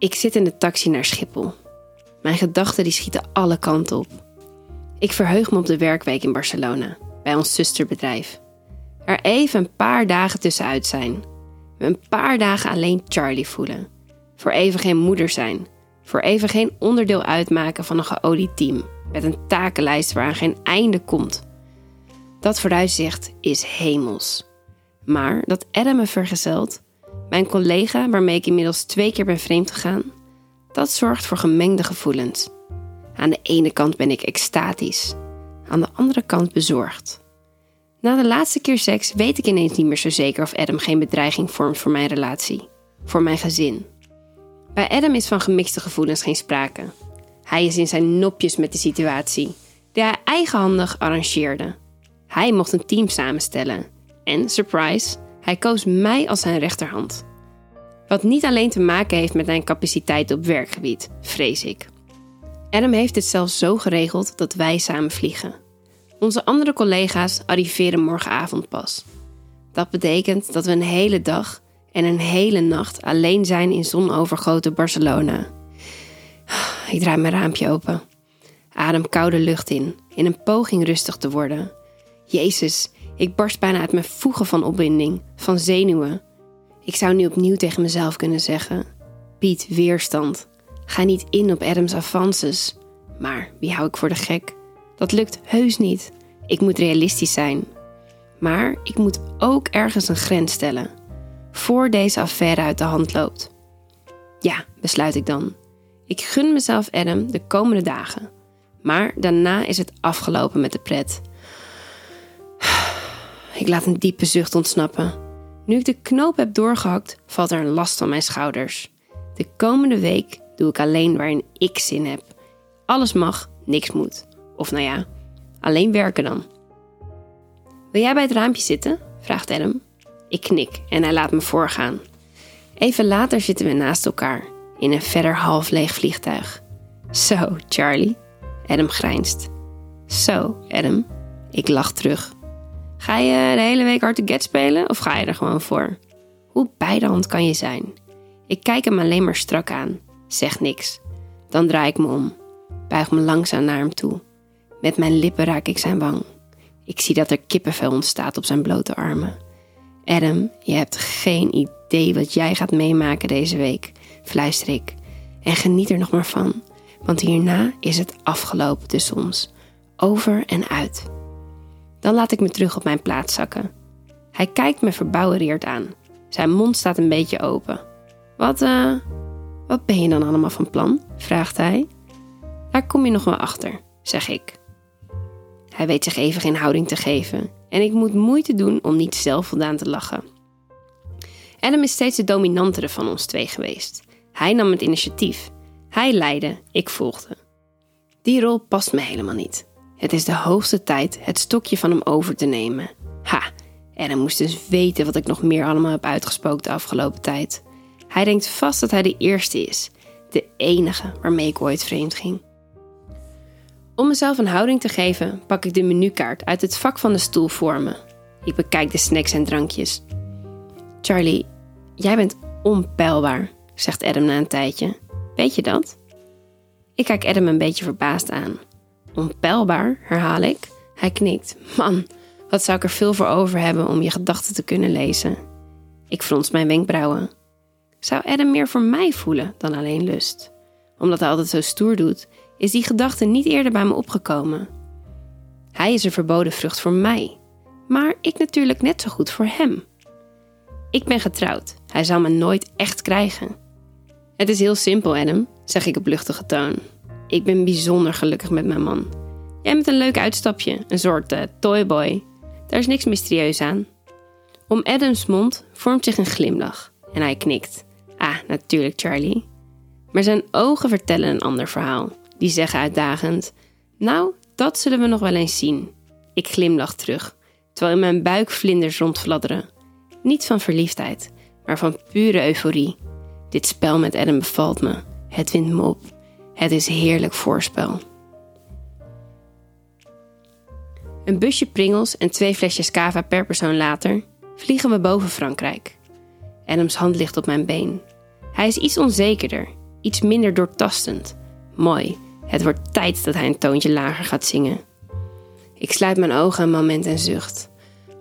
Ik zit in de taxi naar Schiphol. Mijn gedachten die schieten alle kanten op. Ik verheug me op de werkweek in Barcelona, bij ons zusterbedrijf. Er even een paar dagen tussenuit zijn. Een paar dagen alleen Charlie voelen. Voor even geen moeder zijn. Voor even geen onderdeel uitmaken van een geolied team. Met een takenlijst waaraan geen einde komt. Dat vooruitzicht is hemels. Maar dat Adam me vergezelt, mijn collega waarmee ik inmiddels twee keer ben vreemd gegaan, dat zorgt voor gemengde gevoelens. Aan de ene kant ben ik extatisch, aan de andere kant bezorgd. Na de laatste keer seks weet ik ineens niet meer zo zeker of Adam geen bedreiging vormt voor mijn relatie, voor mijn gezin. Bij Adam is van gemixte gevoelens geen sprake. Hij is in zijn nopjes met de situatie, die hij eigenhandig arrangeerde. Hij mocht een team samenstellen. En, surprise, hij koos mij als zijn rechterhand. Wat niet alleen te maken heeft met mijn capaciteit op werkgebied, vrees ik. Adam heeft het zelfs zo geregeld dat wij samen vliegen. Onze andere collega's arriveren morgenavond pas. Dat betekent dat we een hele dag en een hele nacht alleen zijn in zonovergoten Barcelona. Ik draai mijn raampje open. Adem koude lucht in, in een poging rustig te worden. Jezus, ik barst bijna uit mijn voegen van opwinding, van zenuwen. Ik zou nu opnieuw tegen mezelf kunnen zeggen: Piet, weerstand. Ga niet in op Adams avances. Maar wie hou ik voor de gek? Dat lukt heus niet. Ik moet realistisch zijn. Maar ik moet ook ergens een grens stellen. Voor deze affaire uit de hand loopt. Ja, besluit ik dan. Ik gun mezelf Adam de komende dagen. Maar daarna is het afgelopen met de pret. Ik laat een diepe zucht ontsnappen. Nu ik de knoop heb doorgehakt, valt er een last van mijn schouders. De komende week doe ik alleen waarin ik zin heb. Alles mag, niks moet. Of nou ja, alleen werken dan. Wil jij bij het raampje zitten? vraagt Adam. Ik knik en hij laat me voorgaan. Even later zitten we naast elkaar in een verder half leeg vliegtuig. Zo, Charlie. Adam grijnst. Zo, Adam. Ik lach terug. Ga je de hele week hard to get spelen of ga je er gewoon voor? Hoe bij de hand kan je zijn? Ik kijk hem alleen maar strak aan, zeg niks. Dan draai ik me om, buig me langzaam naar hem toe. Met mijn lippen raak ik zijn wang. Ik zie dat er kippenvel ontstaat op zijn blote armen. Adam, je hebt geen idee wat jij gaat meemaken deze week, fluister ik. En geniet er nog maar van, want hierna is het afgelopen tussen ons. Over en uit. Dan laat ik me terug op mijn plaats zakken. Hij kijkt me verbouwereerd aan. Zijn mond staat een beetje open. Wat, eh, wat ben je dan allemaal van plan? vraagt hij. Daar kom je nog wel achter, zeg ik. Hij weet zich even geen houding te geven en ik moet moeite doen om niet zelfvoldaan te lachen. Adam is steeds de dominantere van ons twee geweest. Hij nam het initiatief. Hij leidde, ik volgde. Die rol past me helemaal niet. Het is de hoogste tijd het stokje van hem over te nemen. Ha, Adam moest dus weten wat ik nog meer allemaal heb uitgespookt de afgelopen tijd. Hij denkt vast dat hij de eerste is, de enige waarmee ik ooit vreemd ging. Om mezelf een houding te geven, pak ik de menukaart uit het vak van de stoel voor me. Ik bekijk de snacks en drankjes. Charlie, jij bent onpeilbaar, zegt Adam na een tijdje. Weet je dat? Ik kijk Adam een beetje verbaasd aan. Onpeilbaar, herhaal ik. Hij knikt. Man, wat zou ik er veel voor over hebben om je gedachten te kunnen lezen? Ik frons mijn wenkbrauwen. Zou Adam meer voor mij voelen dan alleen lust? Omdat hij altijd zo stoer doet, is die gedachte niet eerder bij me opgekomen. Hij is een verboden vrucht voor mij, maar ik natuurlijk net zo goed voor hem. Ik ben getrouwd, hij zou me nooit echt krijgen. Het is heel simpel, Adam, zeg ik op luchtige toon. Ik ben bijzonder gelukkig met mijn man. Jij bent een leuk uitstapje, een soort uh, toyboy. Daar is niks mysterieus aan. Om Adams mond vormt zich een glimlach en hij knikt. Ah, natuurlijk, Charlie. Maar zijn ogen vertellen een ander verhaal. Die zeggen uitdagend: Nou, dat zullen we nog wel eens zien. Ik glimlach terug, terwijl in mijn buik vlinders rondfladderen. Niet van verliefdheid, maar van pure euforie. Dit spel met Adam bevalt me. Het wint me op. Het is heerlijk voorspel. Een busje pringels en twee flesjes cava per persoon later vliegen we boven Frankrijk. Adams hand ligt op mijn been. Hij is iets onzekerder. Iets minder doortastend. Mooi, het wordt tijd dat hij een toontje lager gaat zingen. Ik sluit mijn ogen een moment en zucht.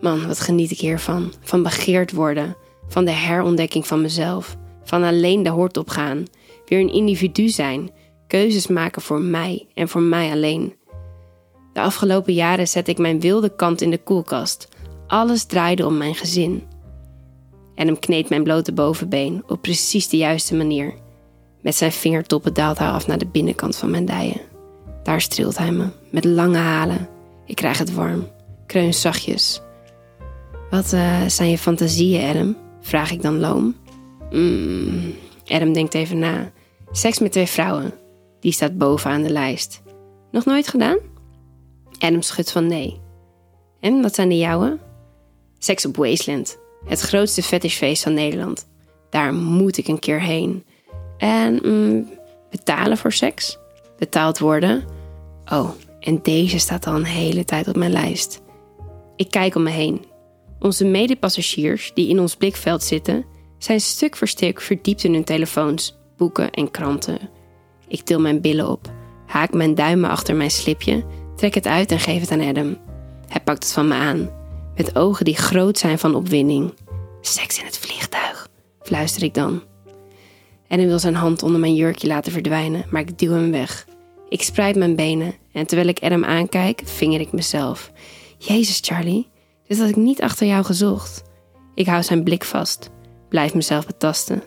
Man, wat geniet ik hiervan. Van begeerd worden. Van de herontdekking van mezelf. Van alleen de hoort op gaan. Weer een individu zijn. Keuzes maken voor mij en voor mij alleen. De afgelopen jaren zet ik mijn wilde kant in de koelkast. Alles draaide om mijn gezin. Hem kneedt mijn blote bovenbeen op precies de juiste manier. Met zijn vingertoppen daalt hij af naar de binnenkant van mijn dijen. Daar streelt hij me, met lange halen. Ik krijg het warm, kreun zachtjes. Wat uh, zijn je fantasieën, Adam? Vraag ik dan loom. Mm, Adam denkt even na. Seks met twee vrouwen. Die staat bovenaan de lijst. Nog nooit gedaan? Adam schudt van nee. En wat zijn de jouwe? Seks op Wasteland. Het grootste fetishfeest van Nederland. Daar moet ik een keer heen. En mm, betalen voor seks? Betaald worden? Oh, en deze staat al een hele tijd op mijn lijst. Ik kijk om me heen. Onze medepassagiers die in ons blikveld zitten, zijn stuk voor stuk verdiept in hun telefoons, boeken en kranten. Ik til mijn billen op, haak mijn duimen achter mijn slipje, trek het uit en geef het aan Adam. Hij pakt het van me aan, met ogen die groot zijn van opwinding. Seks in het vliegtuig, fluister ik dan. Adam wil zijn hand onder mijn jurkje laten verdwijnen, maar ik duw hem weg. Ik spreid mijn benen en terwijl ik Adam aankijk, vinger ik mezelf. Jezus, Charlie, dit had ik niet achter jou gezocht. Ik hou zijn blik vast, blijf mezelf betasten.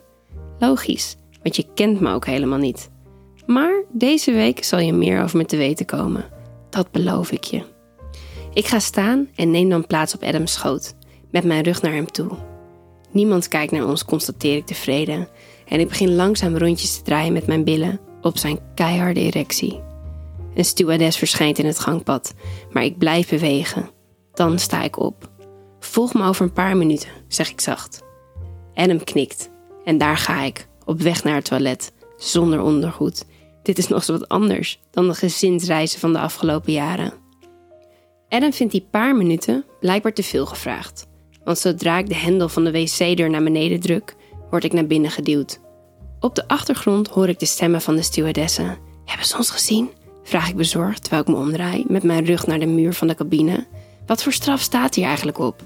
Logisch, want je kent me ook helemaal niet. Maar deze week zal je meer over me te weten komen. Dat beloof ik je. Ik ga staan en neem dan plaats op Adams schoot, met mijn rug naar hem toe. Niemand kijkt naar ons, constateer ik tevreden, en ik begin langzaam rondjes te draaien met mijn billen op zijn keiharde erectie. Een stewardess verschijnt in het gangpad, maar ik blijf bewegen. Dan sta ik op. Volg me over een paar minuten, zeg ik zacht. Adam knikt en daar ga ik, op weg naar het toilet, zonder ondergoed. Dit is nog zo wat anders dan de gezinsreizen van de afgelopen jaren. Adam vindt die paar minuten blijkbaar te veel gevraagd. Want zodra ik de hendel van de wc-deur naar beneden druk, word ik naar binnen geduwd. Op de achtergrond hoor ik de stemmen van de stewardessen. Hebben ze ons gezien? Vraag ik bezorgd terwijl ik me omdraai met mijn rug naar de muur van de cabine. Wat voor straf staat hier eigenlijk op?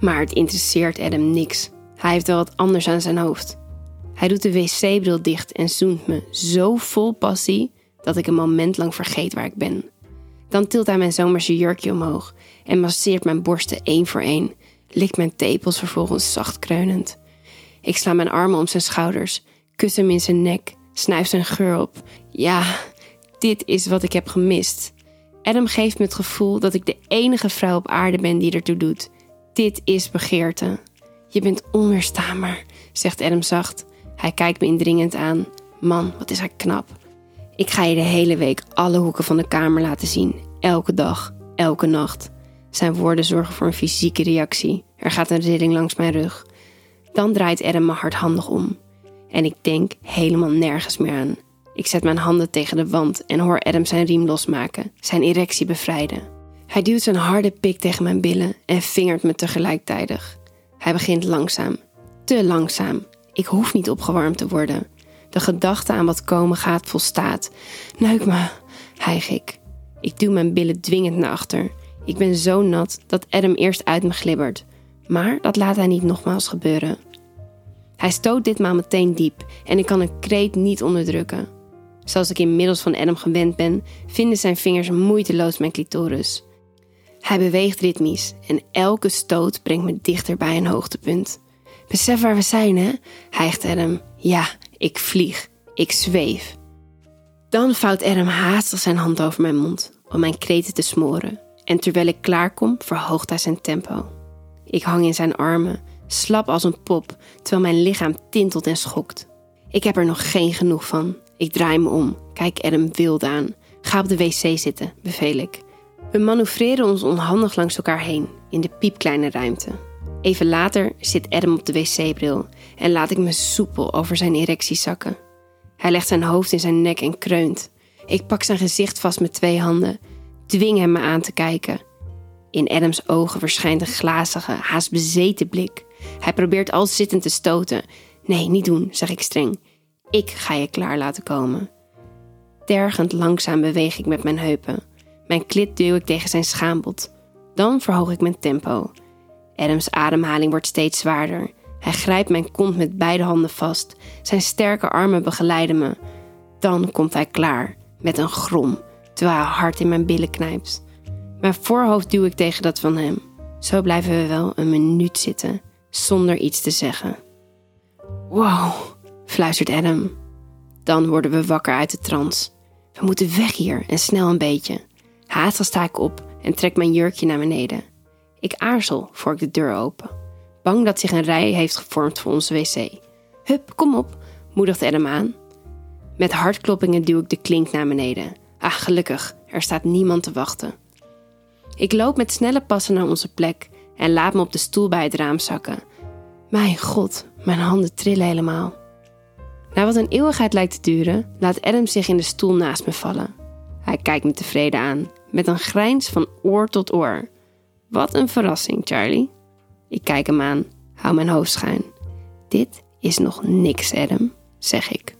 Maar het interesseert Adam niks. Hij heeft wel wat anders aan zijn hoofd. Hij doet de wc-bril dicht en zoent me zo vol passie dat ik een moment lang vergeet waar ik ben. Dan tilt hij mijn zomerse jurkje omhoog en masseert mijn borsten één voor één, likt mijn tepels vervolgens zacht kreunend. Ik sla mijn armen om zijn schouders, kus hem in zijn nek, snuif zijn geur op. Ja, dit is wat ik heb gemist. Adam geeft me het gevoel dat ik de enige vrouw op aarde ben die ertoe doet. Dit is begeerte. Je bent onweerstaanbaar, zegt Adam zacht. Hij kijkt me indringend aan. Man, wat is hij knap. Ik ga je de hele week alle hoeken van de kamer laten zien. Elke dag, elke nacht. Zijn woorden zorgen voor een fysieke reactie. Er gaat een rilling langs mijn rug. Dan draait Adam me hardhandig om. En ik denk helemaal nergens meer aan. Ik zet mijn handen tegen de wand en hoor Adam zijn riem losmaken, zijn erectie bevrijden. Hij duwt zijn harde pik tegen mijn billen en vingert me tegelijkertijd. Hij begint langzaam, te langzaam. Ik hoef niet opgewarmd te worden. De gedachte aan wat komen gaat volstaat. Neuk me, hijg ik. Ik duw mijn billen dwingend naar achter. Ik ben zo nat dat Adam eerst uit me glibbert. Maar dat laat hij niet nogmaals gebeuren. Hij stoot ditmaal meteen diep en ik kan een kreet niet onderdrukken. Zoals ik inmiddels van Adam gewend ben, vinden zijn vingers moeiteloos mijn clitoris. Hij beweegt ritmisch en elke stoot brengt me dichter bij een hoogtepunt. Besef waar we zijn, hè? hijgt Adam. Ja, ik vlieg. Ik zweef. Dan vouwt Adam haastig zijn hand over mijn mond om mijn kreten te smoren. En terwijl ik klaarkom, verhoogt hij zijn tempo. Ik hang in zijn armen, slap als een pop, terwijl mijn lichaam tintelt en schokt. Ik heb er nog geen genoeg van. Ik draai me om, kijk Adam wild aan. Ga op de wc zitten, beveel ik. We manoeuvreren ons onhandig langs elkaar heen, in de piepkleine ruimte. Even later zit Adam op de wc-bril en laat ik me soepel over zijn erectie zakken. Hij legt zijn hoofd in zijn nek en kreunt. Ik pak zijn gezicht vast met twee handen, dwing hem me aan te kijken. In Adams ogen verschijnt een glazige, haast bezeten blik. Hij probeert al zittend te stoten. Nee, niet doen, zeg ik streng. Ik ga je klaar laten komen. Tergend langzaam beweeg ik met mijn heupen. Mijn klit duw ik tegen zijn schaambod. Dan verhoog ik mijn tempo. Adams ademhaling wordt steeds zwaarder. Hij grijpt mijn kont met beide handen vast. Zijn sterke armen begeleiden me. Dan komt hij klaar, met een grom, terwijl hij hard in mijn billen knijpt. Mijn voorhoofd duw ik tegen dat van hem. Zo blijven we wel een minuut zitten, zonder iets te zeggen. Wow, fluistert Adam. Dan worden we wakker uit de trance. We moeten weg hier en snel een beetje. Haastig sta ik op en trek mijn jurkje naar beneden. Ik aarzel voor ik de deur open. Bang dat zich een rij heeft gevormd voor onze wc. Hup, kom op, moedigt Adam aan. Met hartkloppingen duw ik de klink naar beneden. Ah, gelukkig, er staat niemand te wachten. Ik loop met snelle passen naar onze plek en laat me op de stoel bij het raam zakken. Mijn god, mijn handen trillen helemaal. Na wat een eeuwigheid lijkt te duren, laat Adam zich in de stoel naast me vallen. Hij kijkt me tevreden aan, met een grijns van oor tot oor. Wat een verrassing, Charlie. Ik kijk hem aan, hou mijn hoofd schuin. Dit is nog niks, Adam, zeg ik.